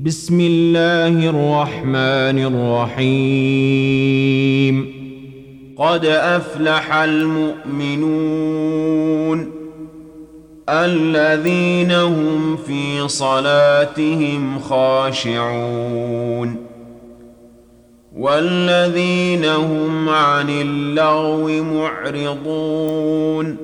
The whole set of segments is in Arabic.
بسم الله الرحمن الرحيم. قد أفلح المؤمنون الذين هم في صلاتهم خاشعون والذين هم عن اللغو معرضون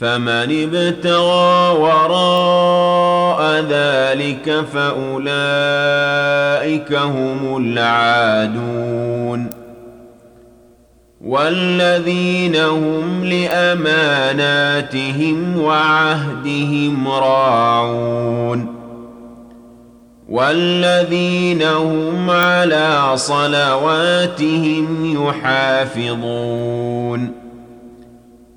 فمن ابتغى وراء ذلك فأولئك هم العادون. والذين هم لأماناتهم وعهدهم راعون. والذين هم على صلواتهم يحافظون.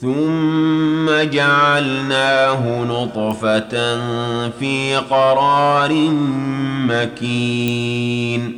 ثم جعلناه نطفة في قرار مكين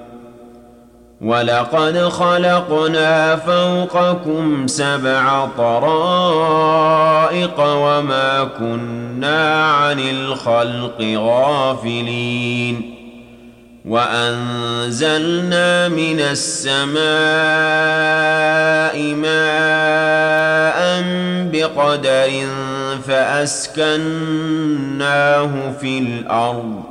ولقد خلقنا فوقكم سبع طرائق وما كنا عن الخلق غافلين. وأنزلنا من السماء ماء بقدر فأسكناه في الأرض.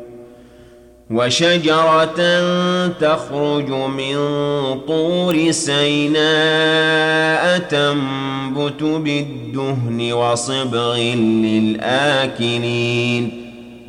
وشجرة تخرج من طور سيناء تنبت بالدهن وصبغ للآكلين.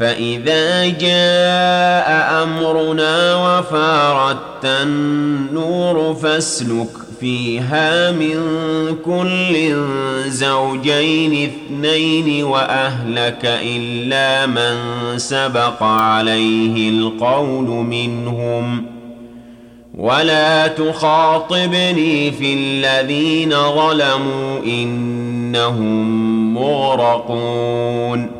فإذا جاء أمرنا وفارت النور فاسلك فيها من كل زوجين اثنين وأهلك إلا من سبق عليه القول منهم. ولا تخاطبني في الذين ظلموا إنهم مغرقون.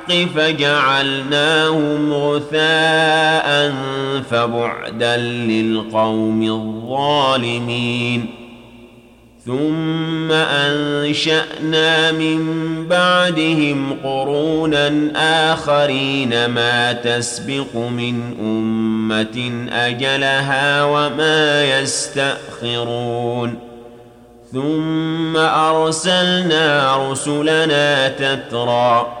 فجعلناهم غثاء فبعدا للقوم الظالمين. ثم أنشأنا من بعدهم قرونا آخرين ما تسبق من أمة أجلها وما يستأخرون. ثم أرسلنا رسلنا تترى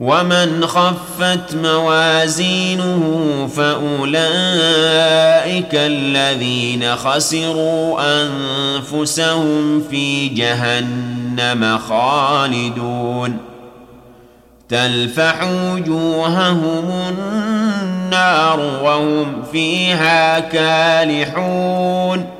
ومن خفت موازينه فأولئك الذين خسروا أنفسهم في جهنم خالدون. تلفح وجوههم النار وهم فيها كالحون.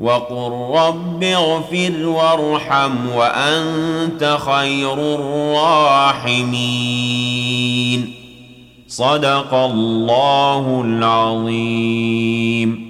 وقل رب اغفر وارحم وأنت خير الراحمين. صدق الله العظيم.